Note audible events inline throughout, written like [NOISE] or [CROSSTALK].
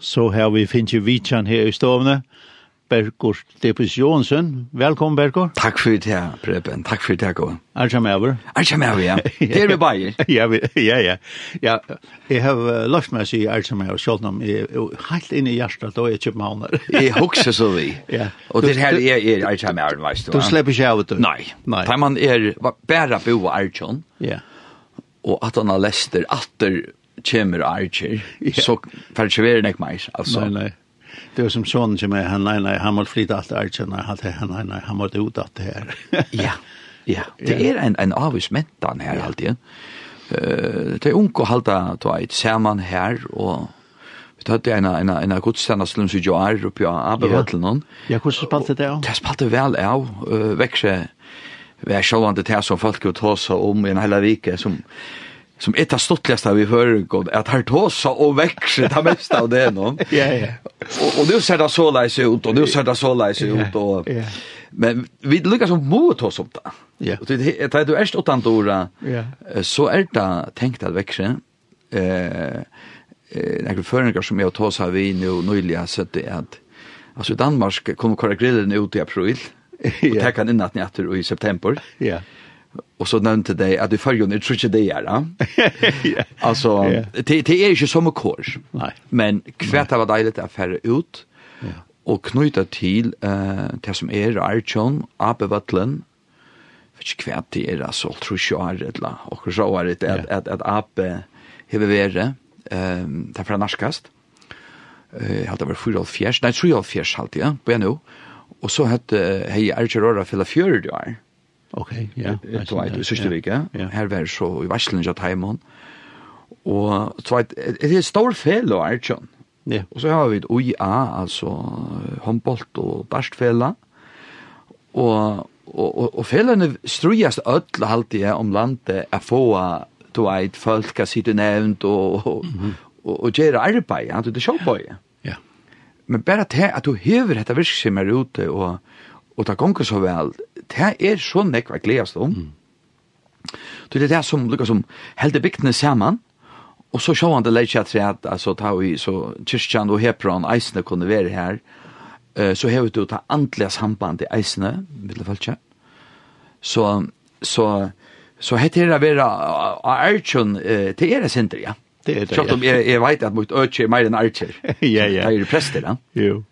så har vi finnes Vitjan her i stovene, Bergur Depus Jonsen. Velkommen, Bergur. Takk for det, Preben. Takk for det, Gåen. Er som er vi? Er som er vi, ja. Det er vi bare. Ja, ja, ja. ja. Jeg har løft meg å si er som er vi, selv om jeg er helt inne i hjertet, da er jeg københavner. Jeg husker så vi. Ja. Og det her er er er som er vi, veist du. Du slipper ikke av det. Nei. Nei. Da man er bare bo er som. Ja. Og at han har lester atter kommer archer, yeah. så være nek mig. altså. Nei, nei. Det var som sånn som är, han, nei, nei, han måste flytta allt nei, han, nei, nei, han måtte ut alt det her. [LAUGHS] ja, ja. Det er en, en avvismättan her, ja. alltid. Uh, det er unko halta ta ett samman her, og vi hade en en en gudstjänst som lunch ju är uppe på Abbevällen någon. Ja, hvordan spalte det av? Det spalte vel av växje. Vi er själva til som folk jo tåsa om i en hela vike, som som ett av stottligaste vi hör god att här tåsa och växer det mesta av det någon. [LAUGHS] Ja ja. Och och nu ser det så läs ut och nu ser det så läs ut och men vi lyckas som mot oss om det. Ja. Och det är du är åt andra. Ja. Så är det tänkt att växa. Eh eh några föreningar som jag tåsa vi nu nyligen så det är att alltså Danmark kommer korrigera grillen ut i april. Ja. Och ta kan innan att ni åter i september. Ja. Och så nämnde de att i förrjun tror trutje det är. Alltså, [LAUGHS] det är inte som en kurs. Nej. Men kvärt var dejligt att färre ut och knyta till eh, det som är Archon, Abevattlen, vet ikke hva det er, altså, tror ikke jeg er, eller akkurat så er det, at, at, at Ape hever være, um, det er fra norskast, uh, halte det var 4,5, nei, 3,5 halte jeg, på jeg nå, og så hette hei Archon Rora fylla 40 år, Ok, ja. Du vet, i sørste vike. Her var så i varselen ikke Taimon. Og så vet, det er stor fel og er Ja. Og så har vi et OIA, altså håndbolt og darstfela. Og, og, og, og felene strujast ødel alltid er om landet er få du vet, folk har sitte nevnt og, og, og, og gjøre arbeid, ja, du det er sjåbøye. Ja. Men bare til at du hever dette virksomhet ute og, og det gonger så vel, det er så nekva gledast om. Mm. Det er det som, lukka som, helder bygtene saman, og så sjåan det leitja til at, altså, ta vi, så kyrkjan og Hebron, eisene kunne være her, uh, så hevet du ta andlige samband i eisene, vil det. Så, så, så heter det å være av Ertjøn til er sindri, ja. Det er det, ja. Sjått om jeg, jeg vet at mot Ertjøn er mer enn Ertjøn. [LAUGHS] ja, ja. Det er jo prester, ja. Jo,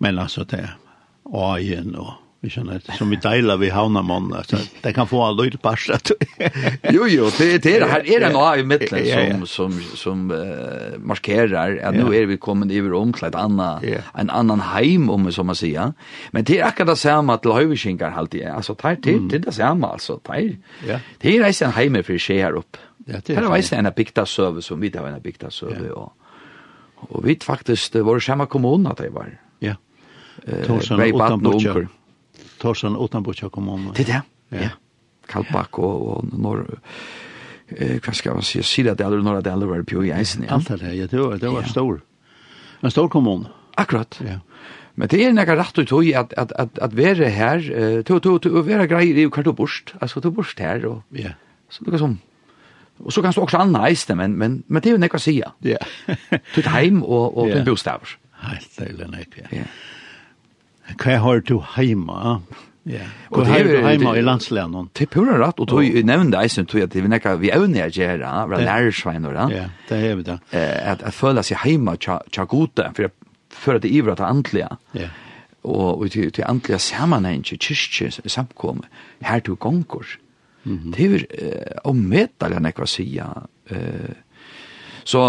men altså det, Aien og Vi känner som vi delar vi havnar man alltså det kan få all lite pass [LAUGHS] jo jo, det det här är det några i mitten som som som uh, markerar att nu är vi kommit över om till ett annat en annan hem om som man säger. Men det är akkurat det samma till höviskingar halt det. Alltså tar till det det samma alltså tar. Ja. Det är en heim för sig här upp. Ja, det är. Det är en bigta service som vi där en bigta service och. Och vi faktiskt var samma kommun att det var. Ja. Eh, vi bad nog. Torsan utanpå kommunen. Det er det, ja. Kalpak og, og norr eh vad ska man säga sida där eller norra där var på i isen. Allt det ja det var det var stor. En stor kommun. Akkurat. Ja. Men det är några rätt att hur att att att att vara här to to to vara grej i kvarto borst. Alltså to borst här och ja. Så det som Och så kan du också anna isen men men men det är ju något att säga. Ja. Till hem och och din bostäder. Helt det är ja Ja hva har du heima? Ja. Og det er heima i landslæren. Det er pura rett, og du nevnte eisen, tog at vi nekka vi evne er gjerra, vi lærersveiner, ja, det er vi da. At jeg føler seg heima tja gode, for jeg føler det ivra til antlige. Ja. Og til antlige sammenheng, kyrkje, samkomme, her to gonger. Det er jo omvettelig nekva sida, eh, Så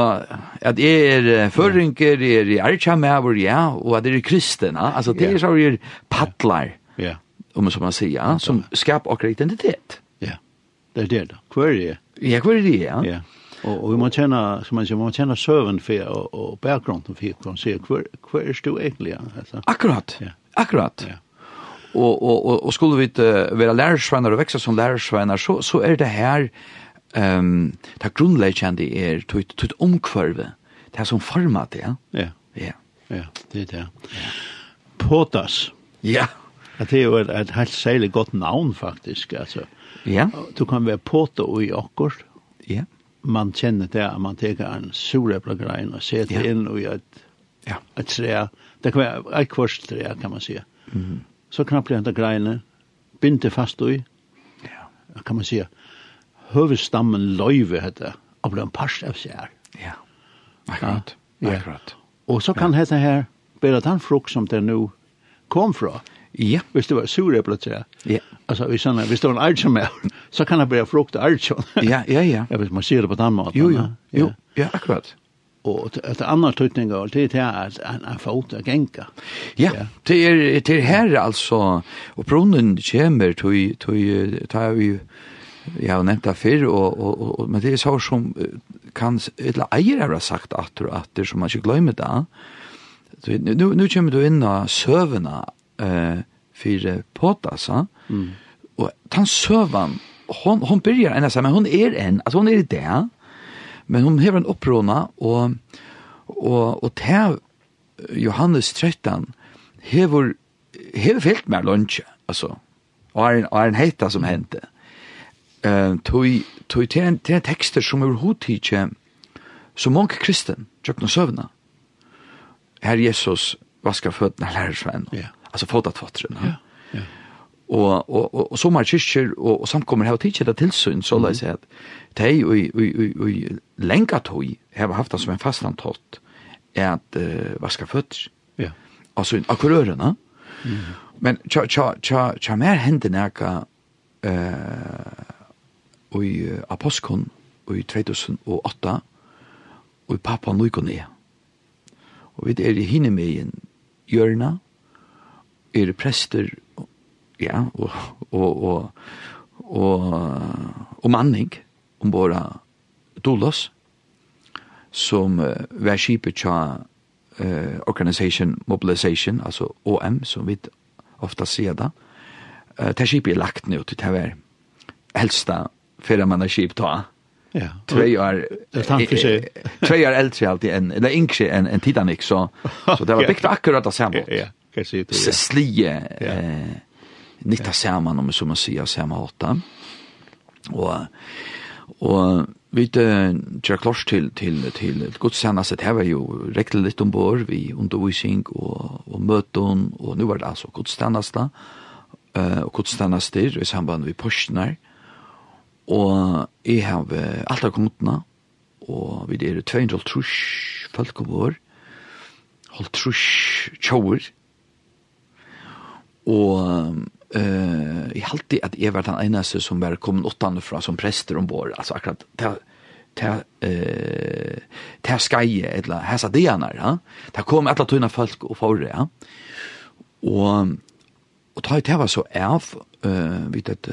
at jeg er føringer, jeg er i Archamaver, ja, og at jeg er kristen, altså det er så jeg er paddlar, ja. om man som man sier, som skaper akkurat identitet. Ja, det er det da. Hvor er det? Ja, hvor er det, ja. Ja, og, og vi må kjenne, som man sier, vi må kjenne søven for, og, og bakgrunnen for, for man sier, hvor, hvor er du egentlig? ja? Altså. Akkurat, ja. akkurat. Ja. Og, og, og, og skulle vi uh, være lærersvenner og vekse som lærersvenner, så, så er det her, um, det grunnleggjande er tøyt, tøyt omkvarve, det som format det, ja? Ja. Ja. Ja, det er det. Ja. Potas. Ja. Det er jo et, et helt særlig godt navn, faktisk, altså. Ja. Du kan være pota i akkurat. Ja. Man kjenner det, man teker en sureplegrein og setter ja. inn i et, ja. et tre. Det kan være et kvart tre, kan man si. Mm -hmm. Så knapper det greine, binder fast i, ja. kan man si, høvestammen løyve hette, og ble en parst av seg her. Ja, akkurat. Ja. akkurat. Og så kan ja. hette her, bare den frukt som det nå kom fra. Ja. Hvis det var sure plötsligt. Ja. Alltså vi såna, vi står en archon med. Så kan det bli frukt archon. ja, ja, ja. Ja, hvis man ser det på den måten. Jo, jo. Ja. Jo, ja, akkurat. Och et annet tøytning av det er att en, en fot att genka. Ja, ja. det er, det här alltså och brunnen kommer till till ta vi jeg har nevnt det før, og, og, og, men det er så som kan, eller eier har sagt at du at det, som man ikke glemmer det. Så, nu, nu kommer du inn av søvene eh, for påtasa, mm. og den søven, hon, hon byrjar enn men hon er en, altså hon er i det, men hon hever en opprona, og, og, og til Johannes 13, hever, hever fyllt med lunsje, altså, og er en, og er en heita som hände Mm eh tui tui ten ten tekster som er hotitje som mange kristen kjøpna søvna her Jesus vaska fötterna lärde Sven. Ja. Alltså fotat fötterna. Ja. Ja. Och och och, och så många kyrkor och, och som kommer här och titta det tillsyn så läs att de och och och tui tog har haft det som en fastan tott at att uh, vaska fötter. Ja. Alltså en. Mm. Men tja tja tja tja mer händer neka eh i Aposkon i 2008 og i Papua Nykone. Og vi er i Hinemien hjørna, er prester, ja, og, og, og, og, og manning ombora Dolos, som uh, var skipet tja uh, Organization Mobilization, altså OM, som vi ofta sier da. Uh, det skipet er lagt ned til det var helsta för man har skip ta. Ja. Tre år. Det han för sig. [LAUGHS] Tre år eldre alltid en eller yngre en en Titanic så [LAUGHS] så det var byggt akkurat av samme. Ja. Kan se det. Cecilie eh nitta samman om som man sier, samme åtta. Och och vi jag klart till till til gott senast det här var ju räckte litt ombord vi undervisning och och møten, och nu var det alltså gott senast eh och gott senast i samband med postnar. Og jeg har alt av kundene, og vi er 200 trus folk om vår, holdt trus tjauer, og eh i halte at jeg var den eneste som var kommet åttan fra som prester ombord, altså akkurat til til eh til skeie eller hesa dianar, ja. Der kom alla tunna folk og fóru, ja. Og og ta det var så erf eh vit at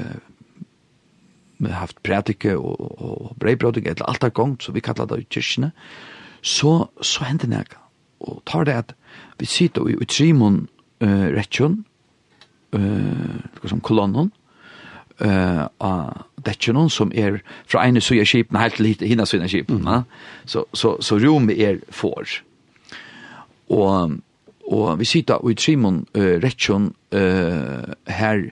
haft prædike og, og breibrådike, eller alt er gongt, så vi kallar det i kyrkene, så, så hender det nægge. Og tar det at vi sitter i, i trimon uh, rettjon, uh, som kolonnen, uh, av dettjonen, som er fra ene suja skipen helt til hinna suja skipen. Mm. Så, så, så rommet er for. Og, og vi sitter i Trimon uh, rettjon uh, her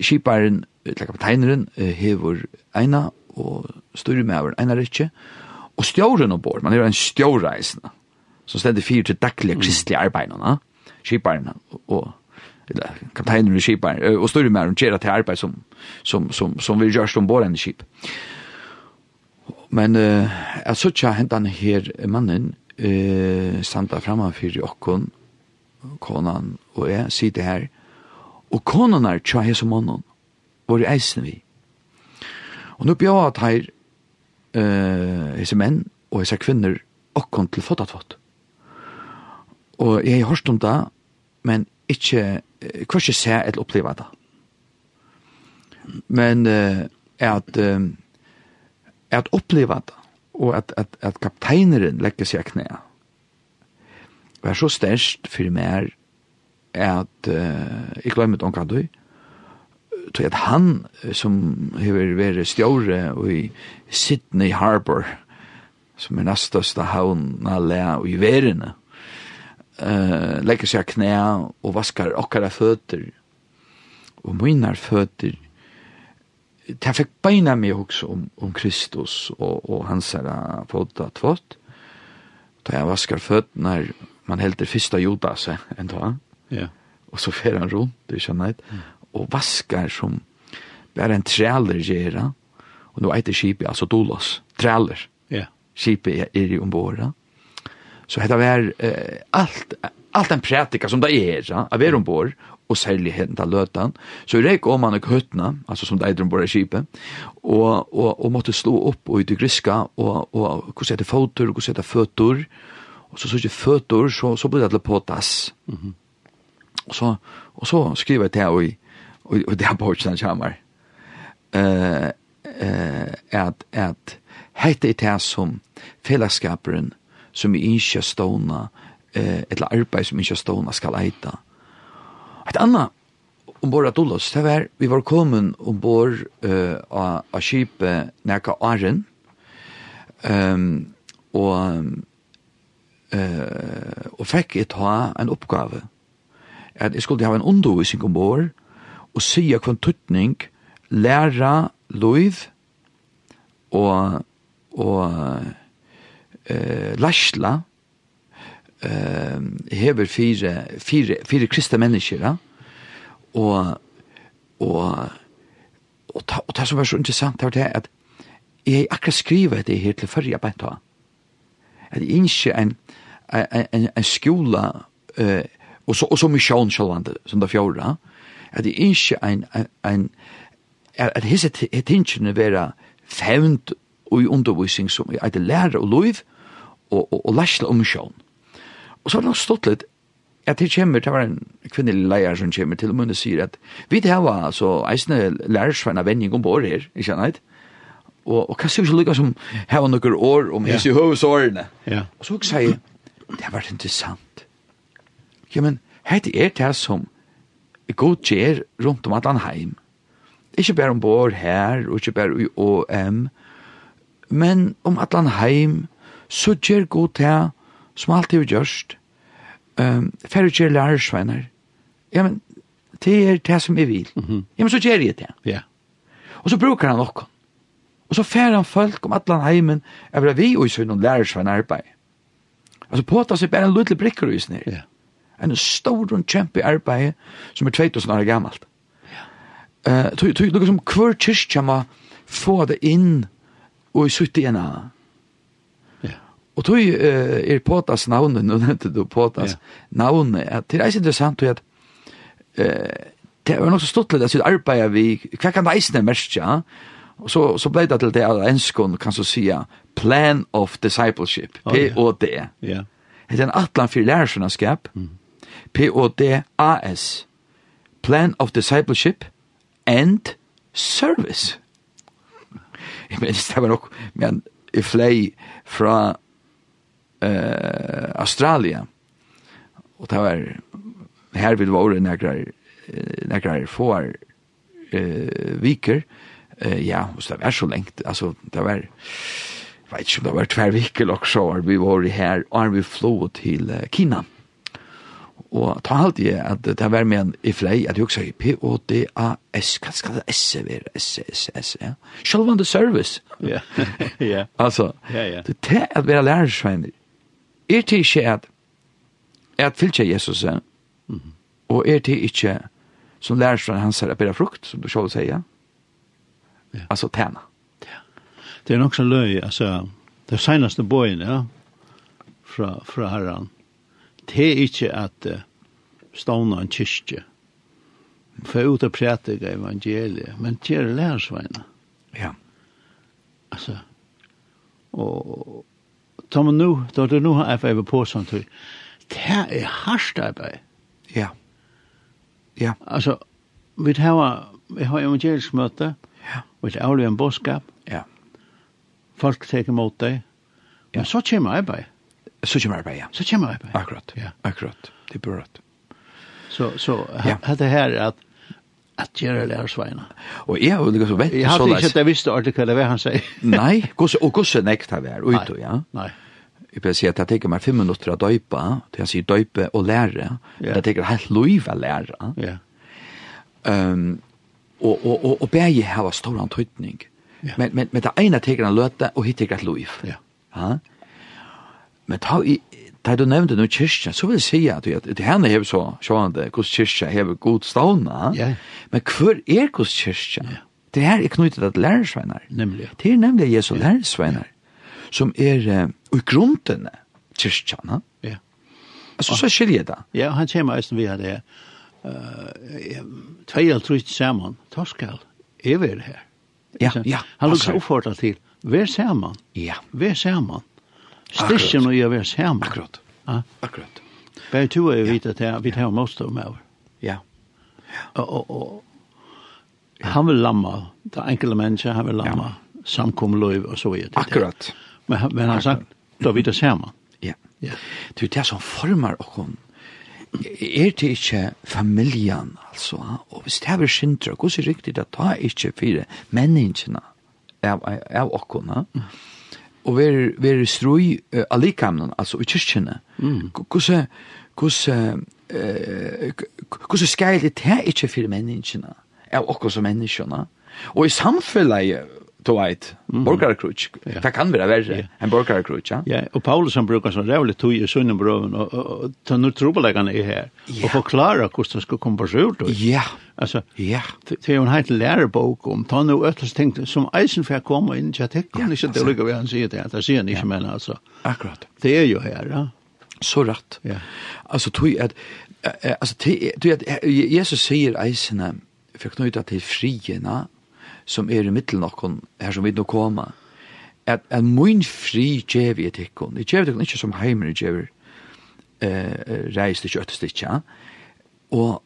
skiparen, eller kapteineren, hever eina, og styrer med over eina rikje, og stjåren ombord, man er en stjåreisende, som stender fyr til daglige kristelige arbeidene, skiparen og eller kapteinen i skiparen, og styrer med over gjerne til arbeid som, som, som, som vi gjørst ombord enn skip. Men uh, jeg så ikke hentan her mannen, uh, standa framme for okkon, konan og jeg, sitter her, Og konanar tja hese mannen var i eisen vi. Og nu bjør at her uh, hese menn og hese kvinner okkon til fotat fot. Og jeg har hørt om det, men ikke, hva ikke se eller oppleva det. Men uh, at, uh, at oppleva det, og at, at, at kapteineren legger seg knæ, var så størst for meg at uh, jeg glemmer det omkring det, til at han som har vært stjåre i Sydney Harbor, som er næst største havn av lea i verene, uh, legger seg knæ og vaskar okkara føtter, og mynar føtter, det fikk beina meg også om, om Kristus og, og hans her fota tvått, da jeg vaskar føttene, man helder fyrsta joda seg enn da, Ja. Og så fer han rundt, det skjønner jeg, og vaskar som bare en træler gjør, og nå eiter skipet, altså dolos, træler. Ja. Skipet er i ombord. Så hetta var eh, alt, alt en prætika som det er, ja, av er ombord, og særlig hent av løtan. Så reik om han og høttene, altså som det eitre ombord i skipet, og, og, og måtte slå opp og ut i griska, og, og hvordan heter fotur, hvordan heter føtur, og så så ikke føtur, så, så ble det til påtas. Mhm. Mm Og så, og så skriver jeg til og, i, og, og det er på hvordan kommer. Uh, uh, at, at hette er det som fellesskaperen som ikke stående, uh, eller arbeid som ikke stående skal eita. Et annet ombord at Olos, det var, vi var kommet ombord uh, av, av skipet nærke Aren, um, og, uh, og fikk et ha en oppgave at jeg skulle ha en undervisning om år, og sige hva tøtning, læra lov, og, og eh, lasla, uh, hever fire, fire, fire kristne mennesker, og, og, og, ta, og det som var så interessant, det var det at jeg akkurat skriver det her til førre benta, at jeg ikke en, en, en, en skola, eh, og så, og så misjon sjølvande, som det fjorda, at det ikke en, en, en at hisse tingene være fevnt og i undervisning som er et lærer og lov, og, og, og lærsla om misjon. Og så er det stått litt, at det kommer, det var en kvinnelig leier som kommer til, og munne sier at vi det var altså eisne lærersveina vending om år her, ikke sant? Og, og hva sier vi så lykka som her var noen år om hisse i høvesårene? Ja. Og så sier jeg, det har vært interessant Ja, men hette er det som god gjør rundt om at han heim. Ikke bare ombord her, og ikke bare i OM, men om at han heim, så gjør god til som alltid er gjørst, um, færre gjør lærersvenner. Ja, men det er det som jeg vil. Mm -hmm. Ja, men så gjør jeg det. Ja. Yeah. Og så brukar han nokon. Og så færre han folk om atlan heimen, over vi og i sønnen lærersvein arbeid. Altså påta seg bare en lydelig brikker i snir. Ja. Yeah. En stor og kjempe arbeid som er 2000 år gammalt. Uh, tog, tog, tog, som hver kyrkja må få det inn og sutt igjen av. Ja. Og tog uh, er påtas navnet, nå nevnte du påtas ja. navnet, at det er ikke interessant tog at uh, det var nok så stått litt at sitt arbeid vi, hva kan det eisne mest, ja? Og så, så ble det til det av enskån, kan så sija, plan of discipleship, P-O-D. Ja. Det er en atlan for lærerskap, mm P-O-D-A-S, Plan of Discipleship and Service. Jeg minns det var nok, men jeg flei fra uh, Australia, og det var her vil våre nekrar, nekrar får uh, viker, uh, ja, og det var så lengt, altså det var, jeg vet ikke om det var tverviker, og så var vi var her, og vi flå til uh, Kina. Mm Og ta halt jeg at det var med en i flei, at jeg også P-O-D-A-S, hva skal det S være? S, S, S, ja. Selv om det service. Ja, [LAUGHS] ja. Altså, det er at være lærersvenner. Er det ikke at, at fylkje Jesus, og er det ikke som lærersvenner hans er bedre frukt, som du selv sier, ja. altså tæna. Ja. Det er nok så løy, altså, det seneste bøyen, ja, fra, fra herren, det er ikke at uh, stående en kyrkje, for ut og prætika evangeliet, men gjøre lærersveina. Ja. Altså, og ta man nu, da du nu har jeg vært på sånn det er hardt arbeid. Ja. Ja. Altså, vi har, vi har evangelisk møte, ja. vi har avlig en boskap, ja. folk teker mot deg, ja. men så kommer arbeid. Så kommer arbeid, ja. Så kommer arbeid. Akkurat, ja. akkurat. Det er bra. Så, så ja. det her er at at gjøre lærersveina. Og jeg har jo så vett. Jeg hadde ikke at jeg visste ordentlig hva det var han sier. Nei, gosse, og gosse nekta vi er ute, ja. Nei. Jeg vil si at det teker meg fem minutter å døype, til jeg sier døype og lære. Yeah. Det teker helt lov å lære. Ja. Um, og, og, og, og begge har stor antydning. Ja. Men, men, men det ene teker en løte, og hitt teker et lov. Ja. Ja. Men ta, i ta du nevnte nu kyrkja, så vil jeg si at, at, at henne hever så sjående hos kyrkja hever god stavna, ja men hver er hos kyrkja? ja. Det her er knyttet at lærersveinar. Nemlig. Det er nemlig Jesu yeah. lærersveinar, som er uh, i grunden kyrkja. na Ja. Altså, så skiljer det. Ja, han kommer eisen via det. Uh, Tvei eller trus saman, ta er vi her. Ja, ja. Han lukkar oppfordra til, vær saman. Ja. Vær saman. Stikken og jeg vi sammen. Akkurat. Ja. Akkurat. Bare to er jo vidt at vi tar most om over. Ja. Og, og, han vil lamma, det enkelte mennesker, han vil lamma, ja. samkomløyv og så videre. Akkurat. Men, men han har sagt, da vi det sammen. Ja. ja. Det er det som former oss er det ikke familjen, altså, og hvis det er syndra, hvordan er det riktig at det er ikke fire menneskene av, av okkene, mm og ver ver strui uh, alikamnon altså i kyrkjene. Mm. Kusse kusse eh kusse det her ikkje fyrir menneskene. Er okkur som menneskene. Og i samfunnet to eit mm. borgarkrutch. Ja. Det kan vara verre ja. en borgarkrutch, ja. Ja, och Paulus han brukar så rævlig tog i sönnen bröven og, och, ta nu trobeläggarna i her, ja. och förklara hur det ska på seg ut. Ja. Alltså, ja. Det är jo en helt lärebok om ta nu ötlas ting som eisen får komme komma in. Jag tycker ja, ikke det lykke vi han sier det. Det ser ni ikke, men alltså. Akkurat. Det är ju här, ja. Så rätt. Ja. Alltså tog att alltså det Jesus säger eisen för knyta till frierna som er i middelen noen her som vi nå kommer, at at mun fri djevi et ikkon. Jeg djevi ikkje som heimer djevi eh, reis til kjøttestikja. Og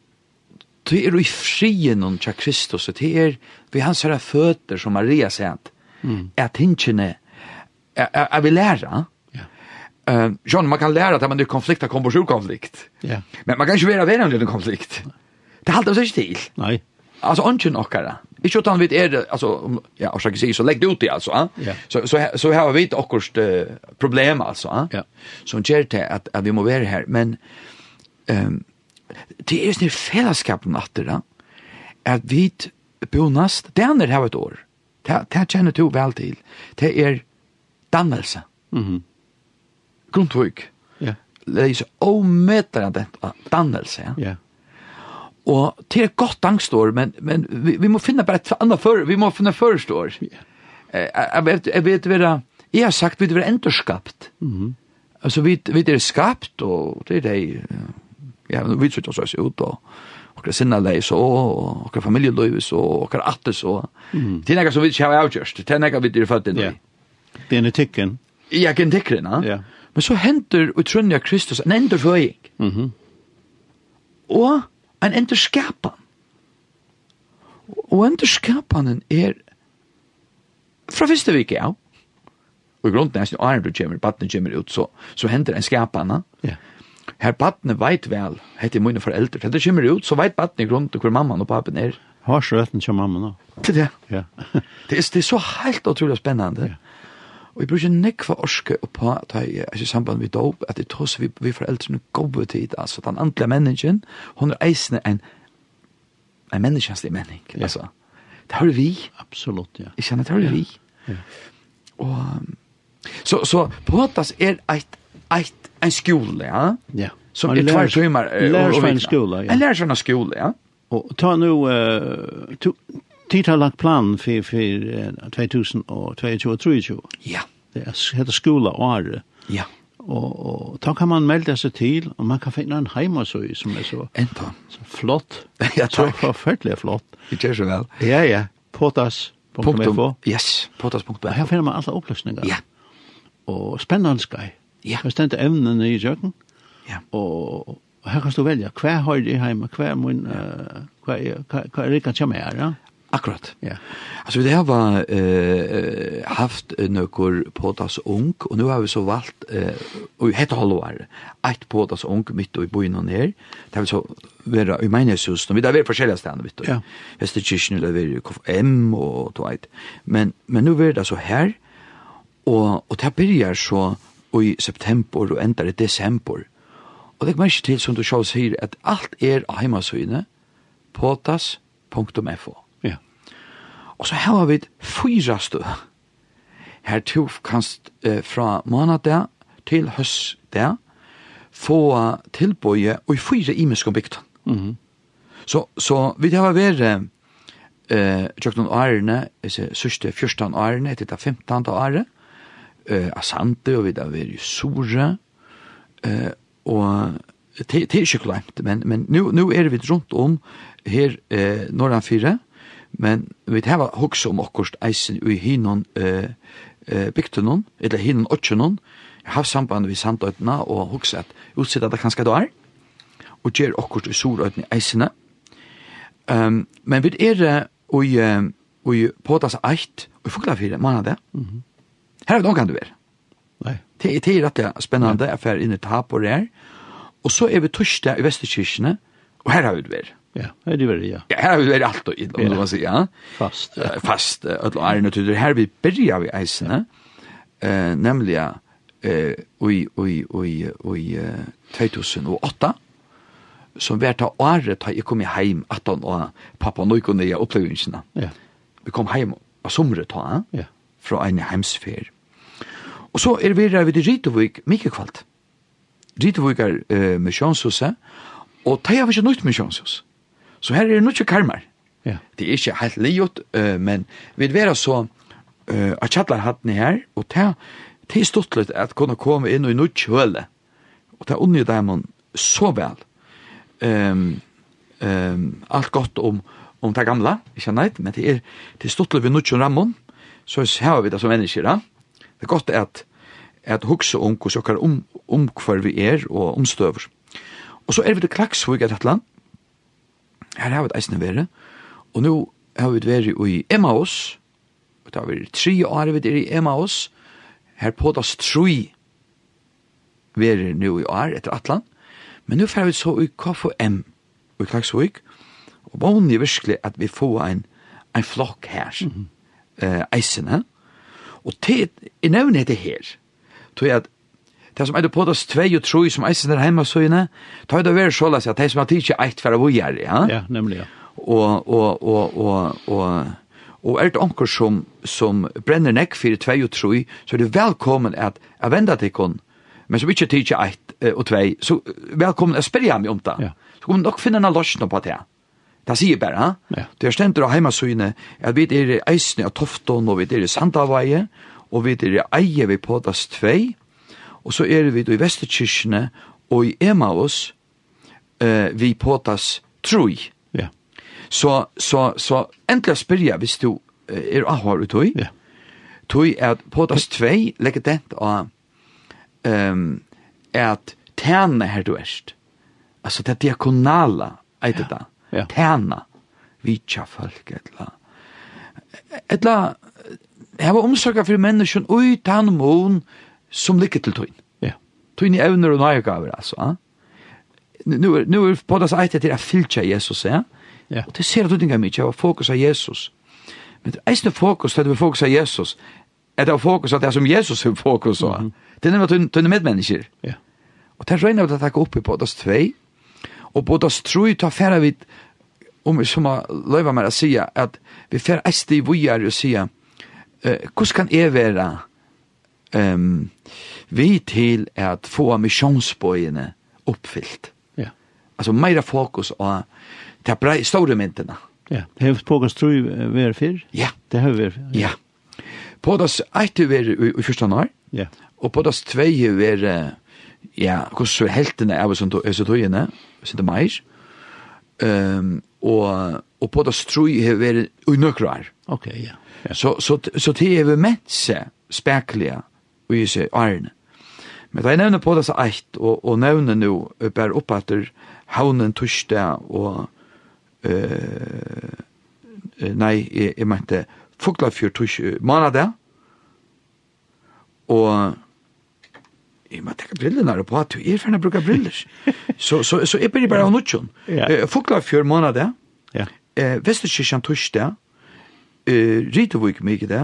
det er jo i frien om tja Kristus, og det er vi hans herre føtter som Maria sent, mm. at hinskjene er vi læra. Uh, John, man kan læra at man er konflikt av konflikt. Yeah. Men man kan ikke være verre en konflikt. Det halter oss ikke til. Nei. Altså, ånden okkara. Ikke utan vi er, altså, ja, og sier, så legg det ut i, altså, eh? så, så, så har vi et akkurat uh, problem, altså, eh? Så som gjør til at, at vi må være her, men um, det er sånn fellesskapen at det, at vi bonast, det er her et år, det, det kjenner du vel til, det er dannelse, mm -hmm. grunntvøk, yeah. det er så omøtere dannelse, ja. Yeah Og det er godt angstår, men, men vi, vi må finne bare et annet før, vi må finne førstår. Yeah. Jeg, jeg, vet, jeg vet være, jeg har sagt vi er endorskapt. Mm -hmm. Altså vi, vi er skapt, og det er det, ja, vi sitter oss ut, og okkar sinna lei så, og okkar familieløyve så, og okkar atte så. Mm. Det er nekka som vi ikke har avgjørst, det er nekka vi er født inn i. Yeah. Genetikken. Ja, genetikken, ja. Men så henter utrunnig av Kristus en endorføying. Mm -hmm. Og en enderskapan. Og enderskapanen er fra første vike, ja. og i grunden er det åren du kommer, badne kommer ut, så, så hender en skapana. Ja. Her badne veit vel, heter mine foreldre, hender kommer ut, så veit badne i grunden hvor mamman og papen er. Har så retten til mamman også. Det er det. Ja. det, er, det er så helt utrolig spennende. Ja. Og jeg bruker nekva orske oppa, ta jeg er i samband med dop, at jeg tås vi, vi foreldrene gode tid, altså den andre mennesken, hun er eisende en, en menneskjenslig menning, ja. altså. Det har vi. Absolutt, ja. Jeg kjenner, det har vi. Ja. ja. Og, så, så Påtas er et, et, en skole, ja? Ja. Som er tvær lærer- timer. Lærersvenn skole, ja. En lærer seg en skole, ja. Og ta nu, uh, tid har lagt plan for, for 2022 Ja. Det er, heter skola året. Ja. Og, og da kan man melde seg til, og man kan finne en heimasøy som er så, Enda. så flott. [LAUGHS] ja, takk. Så forferdelig flott. Det gjør så vel. Ja, ja. Potas.fo. Yes, potas.fo. Her finner man alle oppløsninger. Ja. Og spennende skai. Ja. Her stendte evnene i kjøkken. Ja. Og, og her kan du velge hver høyde hjemme, hva er min, uh, hva er hver, hver, hver, hver, hver, Akkurat. Ja. Alltså det har var eh haft några potas ung och nu har vi så valt eh och heter halvår. Ett potas ung mitt och i bojen och ner. Det vill så vara i mina och vi där är på skilda ställen vet du. Ja. Västerkirchen eller vi M och Dwight. Men men nu är det så här och och det börjar så i september och ändar i december. Och det kommer till som du själv säger att allt är hemma så inne potas.fo. Og så har vi fyra stø. Her to kanst eh, fra måndag til høst der, få tilbøye og i fyra imenskene bygden. Mm -hmm. Så, så vi har vært eh, tjøkken årene, sørste fjørstan årene, etter det femtante året, eh, Asante og vi har vært i Sore, eh, og det er ikke klemt, men, men nu, nu er vi rundt om her eh, Norrland 4, Men vi hava hugsa om okkurst eisen i hinon eh, eh, bygtunon, eller hinon otjunon, har samband vi sandøytena og hugsa at utsida det kanskje da er, og gjer okkurst i sorøytene eisene. Um, men vi er og ui eitt og ui fyrir manna det. Mm. Her er det du ver Nei. Det, det er rett spennende, jeg inn i tap og der. Og så er vi torsdag i Vesterkirkene, og her har vi det vært. Ja, det er det veldig, ja. Ja, her har vi vært alt og inn, om du må si, ja. Fast. Ja. Fast, ødel og æren og. Her vi byrja vi eisene, eh, nemlig eh, oi, oi, oi, oi, 2008, som vært av året da jeg kom hjem, at han og pappa og nøyko nøye opplevelsene. Ja. Vi kom hjem av somret da, ja. fra en heimsfer. Og så er vi der ved Ritovik mye kvalt. Rytevik er uh, misjonshuset, og ta er vi ikke nøyt misjonshuset Så her er det noe karmar. Ja. Det er ikke helt liot, uh, men vi er så uh, at kjallar hattene her, og det er stått litt at kunne komme inn og i noe kjøle. Og det er unnig dem så vel. Um, um, alt godt om, om det gamla, ikke neit, men det er, det er stått litt ved noe rammen, så har vi det som mennesker da. Det er godt at at hugsa om hvordan okkar om, om hver vi er og omstøver. Og så er vi til Klaksvig et eller Her har vi et eisne vere, og nå har vi vært i Emmaus, og da har vi tre år vi er i Emmaus, her på das troi vere nå i år etter Atlan, men nå får vi så i KFM, og i Klagsvik, og vanlig virkelig at vi får en, en flokk her, mm -hmm. uh, eisene, og til, jeg nevner det her, tror jeg at Det som er det på das 2 og 3 som eisen der heima søgne, ta det være så la at det som er tidsi eit for å gjøre, ja? Ja, nemlig, ja. Og, og, og, og, og, og er det anker som, som brenner nekk for 2 og 3, så er det velkommen at jeg vender til kon, men som ikke tidsi eit og 2, så velkommen at spyrja meg om det. Ja. Så kommer nok finne en løsning på det. Det sier bare, ja. Det er stendt av heimasøgne, at vi er i eisne av Tofton, og vi er i Sandavveie, og vi er i eie vi på das tvei, Og så er vi i Vesterkirkene og i Emmaus, eh, vi påtas troi. Ja. Yeah. Så, så, så endelig spyrja hvis du eh, er ahvar utoi. Ja. Yeah. Tui er at påtas tvei legger dent av um, at tæna her du erst. Altså det diakonala eit det da. Ja. Tæna. Vitja folk etla. Etla, jeg var omsorga for menneskjen ui tann mån, som ligger til tøyn. Ja. Tøyn i evner og nøyegaver, altså. Ja? Nu er, nu er på det seg til å fylkja Jesus, ja? ja. Og det ser du ikke mye, og fokus av Jesus. Men det er ikke fokus til å fokus av Jesus, er det fokus av det som Jesus har fokus av. Mm. Det er nemlig tøyne medmennesker. Ja. Og det regner vi at det går opp i på det tvei, og på det tro ta færre vidt, om vi som har løyva meg å si, at vi færre eist i vujar og si, hvordan kan jeg være um, vi til at få missionsbøyene oppfyllt. Ja. Altså meira fokus på de brei, store myndene. Ja, det har pågått tro vi er fyr. Ja. Det har vi er fyr. Ja. ja. På das eit vi er i første år, ja. og på das tvei vi ja, hvordan heltene er vi som togene, som det meir, um, og, og på das tro vi er i nøkrar. Ok, ja. ja. Så, så, så, så det er vi med seg spekler, og i seg ærene. Men da jeg nevner på disse eit, og, og nevner nå, bare opp etter haunen torsdag, og uh, nei, jeg, jeg mente Fuglafjord torsdag, mandag, og jeg må tenke brillene her på at du er ferdig å bruke briller. så, [LAUGHS] så, så jeg blir bare av nødtjen. Yeah. Fuglafjord måned, Ja. eh, Vesterkirken torsdag, eh, Rytevik mye det,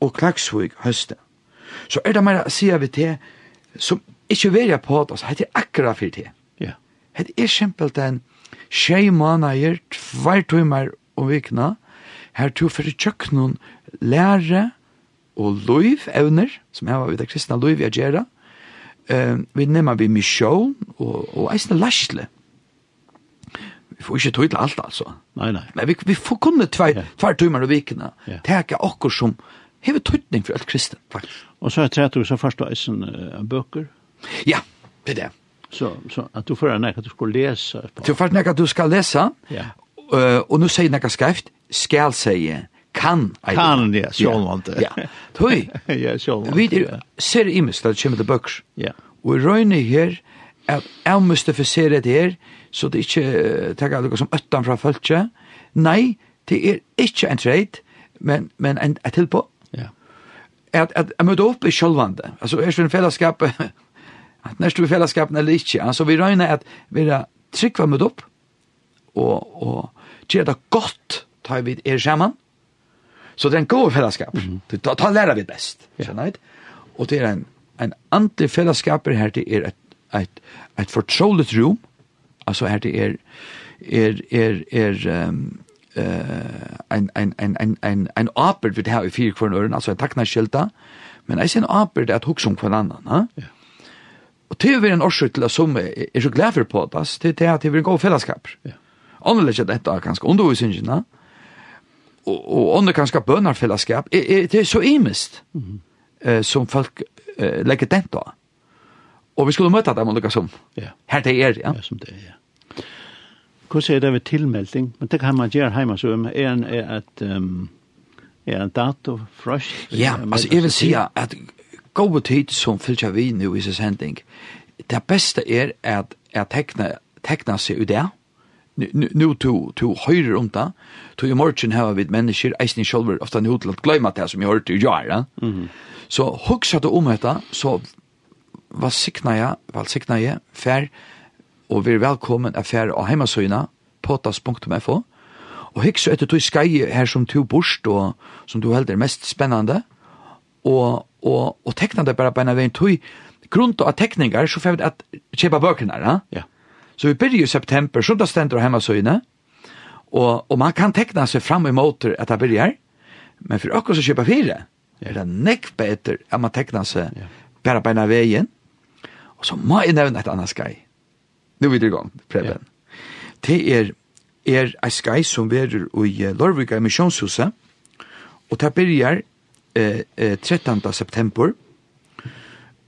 og Klagsvik høstet. Så er det mer å si av det som ikke vil på at oss, det akkurat for det. Ja. Det er simpelt en tjej måneder, tvær timer om vikene, her to for kjøkkenen lære og lov, evner, som jeg var vidt av kristne lov jeg gjør Uh, vi nemmer vi misjon og, og eisne lærsle. Vi får ikke tog til alt, altså. Nei, nei. Men vi, vi får kunne tvær, yeah. tvær timer og vikene. Yeah. Teka okkur som, hever tøytning for alt kristen, faktisk. Og så er det at du så først og eisen uh, bøker? Ja, det er det. Så, så at du får en at du skal lese? Du får nek at du skal lese, ja. uh, og nå sier nekka skreft, skal sige, kan. Kan, ja, sjålvante. Ja, tøy. [LAUGHS] ja, sjålvante. Vi er, ser imes, da det kommer til bøker. Ja. Og i røyne her, at jeg mystifiserer det her, så det er ikke tenker noe som øttan fra følge. Nei, det er ikke en treit, men, men en, et tilpå at, at jeg møter opp i kjølvande. Altså, er det en fellesskap, [LAUGHS] at nærst vi fellesskapen eller ikke. Altså, vi røyner at vi er trygg møte opp, og, og gjør det godt, tar vi er sammen. Så det er en god fellesskap. Mm -hmm. Da, da lærer vi best. Ja. Skjønner jeg? Og det er en, en andre fellesskap her, det er et, et, et fortroligt rom, altså her det er, er, er, er um, en en en en en en apel vid här i fyra kvar ören alltså en tackna skilta men är ein apel at hugga om kvar annan va ja. Og det är en orsak til som er så glad for på det det är att det en god fellesskap. ja. Annorledes att detta kanske og och och andra kanske er, det er så imist eh som folk lägger det då Og vi skulle møte dem og lyckas som. ja. Her det er, ja. Som det er, ja hvordan er det ved tilmelding? Men det kan man gjøre hjemme, så er en er at... Um, er en dato, fresh? Ja, altså jeg vil si at gode tid som fylkja vi nu i sin sending, det beste er at, att tekna, tekna seg ut det, nu to to høyre om det, to i morgen har vi mennesker, eisen i sjolver, ofte nu til å glemme det som jeg hørte i jar, ja. Mhm. Så hugsa du om dette, så var sikna jeg, var sikna jeg, fer, og vi er velkommen affære av heimasøyna, potas.fo, og hikse etter du skai her som du borst, og som du helder mest spennende, og, og, og tekna det bare på en av en tog, grunnt av tekningar, så får vi at kjepa bøkene, ja? ja. Så vi byrjer i september, så da stender heimasøyna, og, og man kan tekna seg fram i måter at det byrjer, men for akkurat så kjepa fire, er det nekk beter at man tekna seg ja. bare på en av veien, og så må jeg nevne et annet skai, Nu er vi i gang, Preben. Ja. Det er, er en skai som verer i Lorvika Missionshuset, og det byrjar eh, eh, 13. september,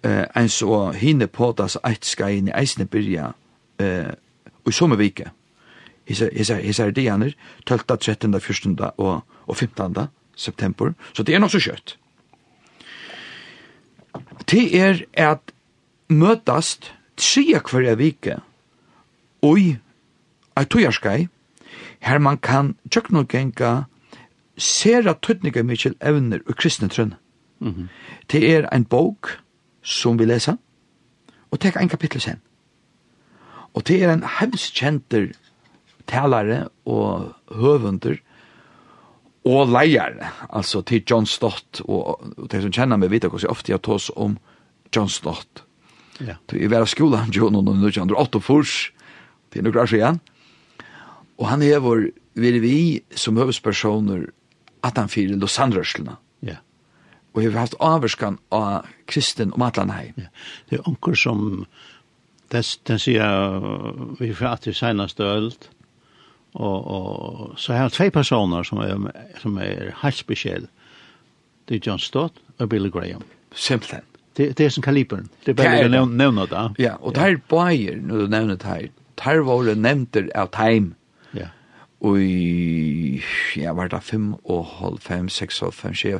eh, en så hinne på das eit skai i eisne byrja eh, i sommervike. Hesa er dianer, 12., 13., 14. og, og 15. september, så det er nok så kjøtt. Det er at møtast tria kvarja vike ui eit tujarskai, her man kan tjøknogenga sera tøtninga mykje evner og kristne trønn. Mm. Det er ein bok som vi lesa, og tek ein kapittel sen. Og det er ein hevskjenter talare og høvunder og leier, altså til John Stott, og, og de som kjenner meg vet hvordan jeg ofte har tås om John Stott. Ja. Det er vera av skolen, John, og nå kjenner du åtte fors, til noen år igjen. Og han er vår, vil vi som høvespersoner, at han fyrer Lausanne-rørselene. Ja. Ja. Og har haft avvarskan av kristen og atlan. Ja. Det er onker som, den den sier vi fra at det seneste ølt, og, og så har jeg tve personer som er, som er helt spesiell. Det er John Stott og Billy Graham. Simpelthen. Det, det er som kaliberen. Det er bare å nevne det. Ja, og det er bare, når du nevner det her, tar våre nevnter av time. Ja. Og ja, var det fem og halv fem, seks og fem, sju.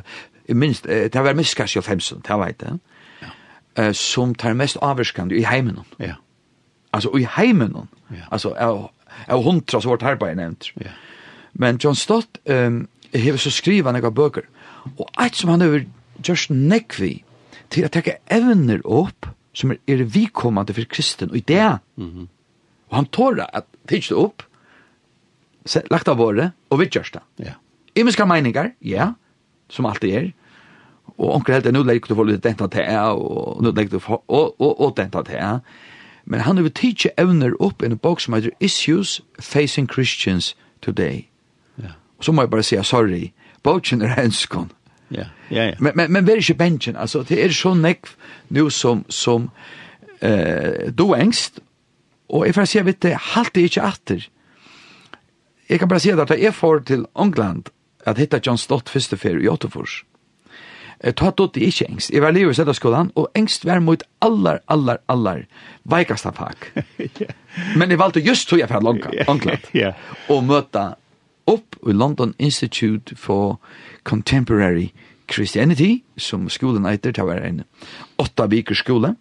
Minst, det var minst kanskje fem, så det var det. Ja. Som tar mest avvirskande i heimen. Ja. Altså, i heimen. Ja. Altså, av, av hundra så vårt arbeid nevnt. Ja. Men John Stott um, hever så skriva nekka bøker. Og eit som han hever just nekvi til å tekke evner opp som er, er vikommande for kristen. Og i det, mm -hmm Og han tåra at tidsi opp, lagt av våre, og vi det. Ja. Imiska meiningar, ja, som alltid er. Og onker helt, nu legger du for litt denta til, og nu legger du for, og, og, og denta til. Men han vil tidsi evner opp i en bok som heter Issues Facing Christians Today. Ja. Og så må jeg bare si, sorry, boken er henskon. Ja, ja, ja. Men, men, men vær ikke bensjen, altså, det er så nekv nu som, som eh, du engst, Og jeg får si, vet det, halte ikke atter. Jeg kan bare si at jeg får til England at hitta John Stott første ferie i Åtefors. Jeg tar dot det ikke engst. Jeg var livet i Sædaskolan, og engst var mot allar, allar, allar veikasta fag. [LAUGHS] Men jeg valgte just tog jeg fra England [LAUGHS] og møta opp i London Institute for Contemporary Christianity, som skolen eiter, det var en åtta viker skole,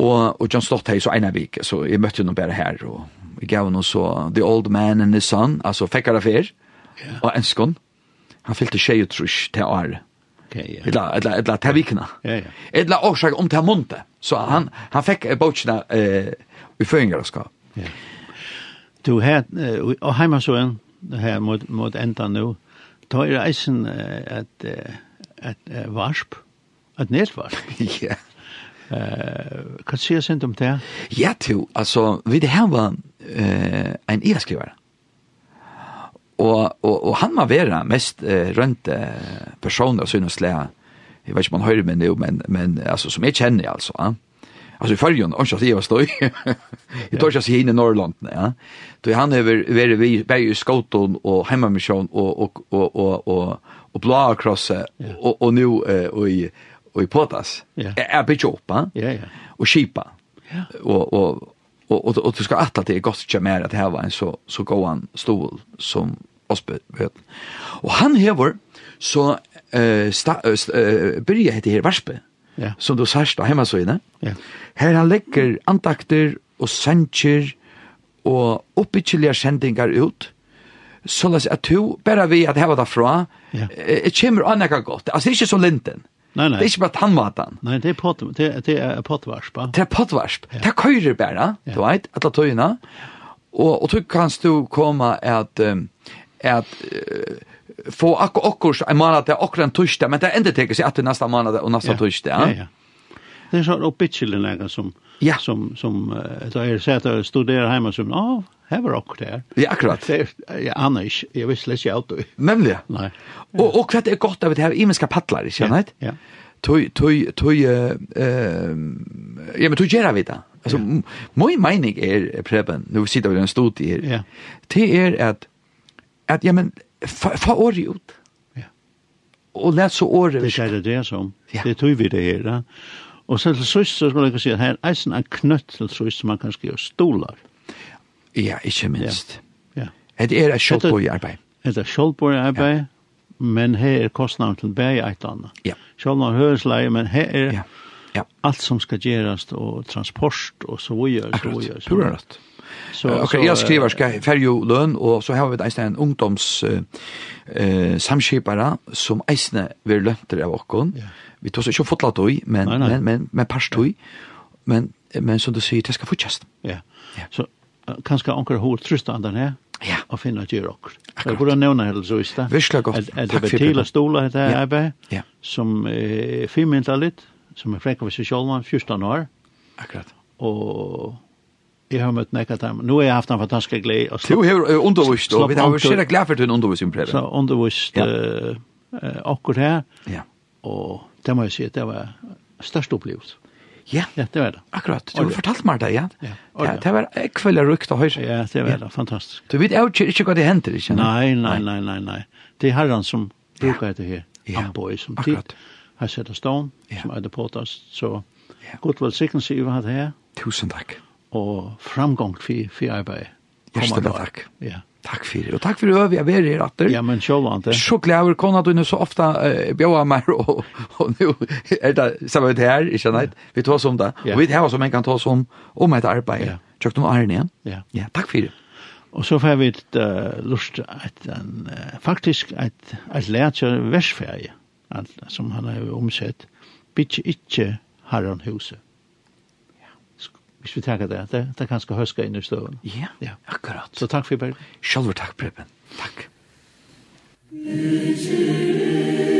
Og, og John Stott hei så ena vik, så jeg møtte noen bare her, og vi gav noen så The Old Man and His Son, altså fekkar affær, yeah. og Enskon. Han fyllte tjej og trus til året. Okay, yeah. Etla, etla, etla, til vikene. Yeah, yeah. etla, årsak om til måned. Så han, han fikk bautsina eh, i føringarskap. og skap. Yeah. Du her, og heima så en, her mot, mot enda nå, ta i reisen et, et, et, et varsp, et nedvarsp. [LAUGHS] Ja. yeah kan du säga sent om det? Ja, to. Alltså, vi det här var eh, en e-skrivare. Og, og, og han var være mest eh, rønt eh, personer, synes jeg. Jeg vet ikke om man hører med det, men, men altså, som jeg kjenner, altså. Ja. Alltså i ju och så det var stoj. Jag tar sig in i Norrland, [LAUGHS] ja. Då han över över vi berg i Skoton och hemma med och och och och och och blå across och och nu och i og i potas. Yeah. Er bitch opp, Ja ja. Och skipa. Ja. Och och och och, og du ska att det är gott mer att här var en så så gå han stol som Osbe vet. Och han hever så eh sta eh börjar hette här Varspe. Ja. Som du särst då hemma så inne. Ja. Här han lägger antakter och sänker och uppbyggeliga sändningar ut. Så läs at du bara vi att häva därifrån. Ja. Det kommer annaka gott. Alltså inte så linten. Nei, nei. Det er ikke bare tannmaten. Nei, det er, pot, det, det er potvarsp. Det er potvarsp. Ja. Det er køyre bare, ja. du vet, alle tøyene. Og, og du kan du komme at, at uh, få akkur okkur en måned til akkur en torsdag, men det ender til seg at det neste måned og neste ja. torsdag. Ja, ja. ja. Det er sånn oppbyggelig lenger som, Ja. Som, som då är så att jag studerar hemma som, ja, oh, här var också där. Ja, akkurat. Det, ja, annars, jag visste inte allt. Nämligen. Nej. Och, och vad det är gott av det har imenska paddlar, inte sant? Ja. ja. Tøy tøy tui, eh, ja, men tøy gera vi det. Alltså, ja. min mening är, Preben, nu sitter vi den en studie her. ja. det är att, att ja, men, fa året ut. Ja. Och lät så året. Det är det som. Ja. Det tog vi det här, Og så til sist så skulle jeg si at her er eisen en knøtt til sist som man kan skrive stolar. Ja, ikke minst. Ja. ja. Det er et kjølbord i arbeid. Det er kjølbord arbeid, ja. men her er kostnaden til bæg eit et annet. Ja. Kjølbord høresleie, men her er ja. Ja. alt som skal gjerast og transport og så videre. Akkurat, pura rett. Så, so, okay, så, jeg skriver skal ferjo løn, og så har vi eisne en ungdoms uh, uh, samskipare som eisne vil lønter av okken. Yeah. Vi tar så ikke fotla tog, men, nei, nei. men, men, men pers tog. Men, men som du sier, det skal fortjest. Ja, så so, kanskje anker hår trusta av den her, ja. og finna at gjør okker. Jeg burde nevne hele så i sted. Virkelig godt. Er det betila stola etter ja. arbeid, ja. som er firmynda litt, som er frekk av seg 14 år. Akkurat. Og Jeg har møtt nekka dem. Nå har jeg haft en fantastisk glede. og Du har undervist, og vi har vært sikkert glede for din undervisning, Preben. Så undervist ja. uh, akkur her, ja. og det må jeg si, det var størst opplevelse. Ja. ja, det var det. Akkurat, du har fortalt meg det, ja. Ja, ja det var ekveldig rukt og høyre. Ja, det var ja. det, fantastisk. Du vet jo ikke hva det henter, ikke? Nei, nei, nei, nei, nei. Det er herren som brukar det her. Ja, Amboy, som akkurat. Her setter stånd, som er det påtast, så Ja. god velsignelse i hva det her. Tusen takk og framgång for, for arbeidet. Hjertelig takk. Ja. Takk for det. Og takk for det vi er ved i ratter. Ja, men sjålvante. det. Så glæver kona du nu så ofte uh, bjøver meg, og, og nå er det samme det her, ikke sant? Vi tar oss om det. Og vi tar oss om en kan ta oss om, om et arbeid. Ja. Tjøkt om æren igjen. Ja. ja. Takk for det. Og så får vi et uh, lust et, en, uh, faktisk et, et lært seg versferie, som han har omsett, bitte ikke herren huset hvis vi tenker det, det, det kan skal høske inn i støven. Ja, ja, akkurat. Så takk for i Bergen. Selv takk, Preben. Takk. Takk.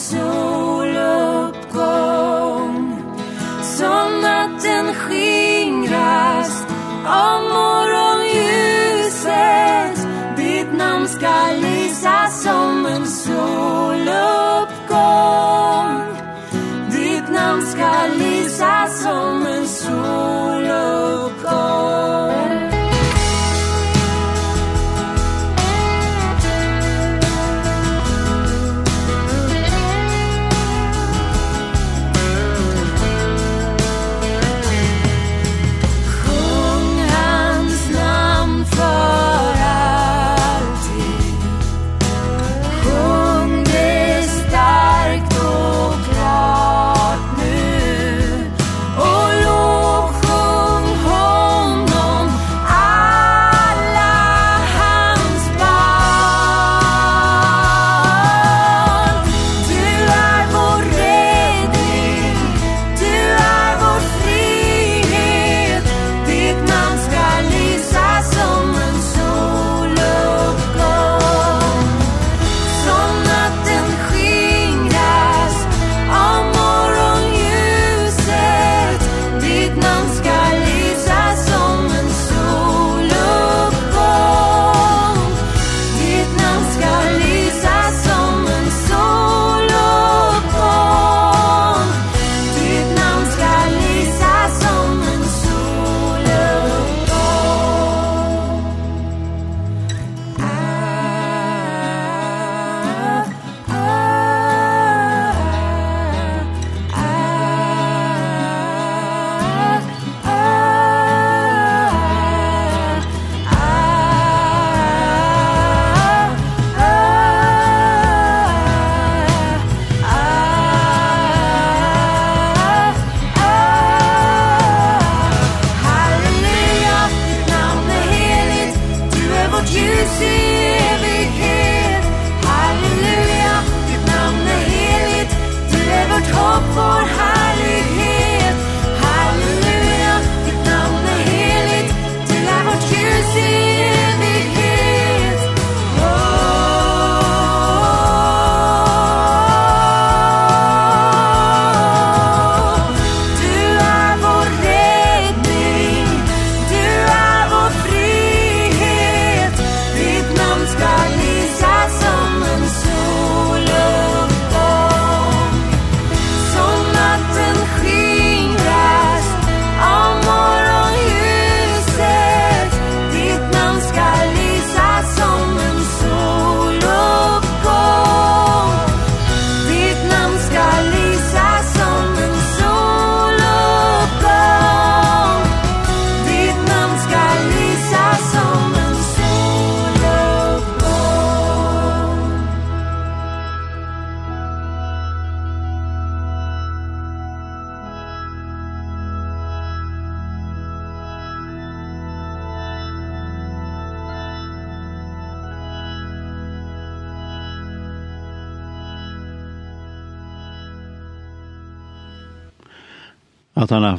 soluppgång. Som natten skingras av morgonljuset. Ditt namn ska lysa som en soluppgång. Ditt namn ska lysa som en soluppgång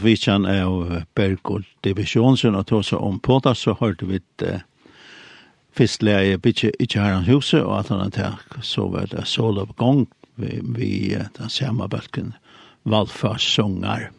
vitjan av Bergold Divisjonsen og tog seg om på det, så hørte vi et først lærer bitte ikke her hans huset, og at han hadde så var det sol oppgång vi, vi den samme bølgen valgførs sångar.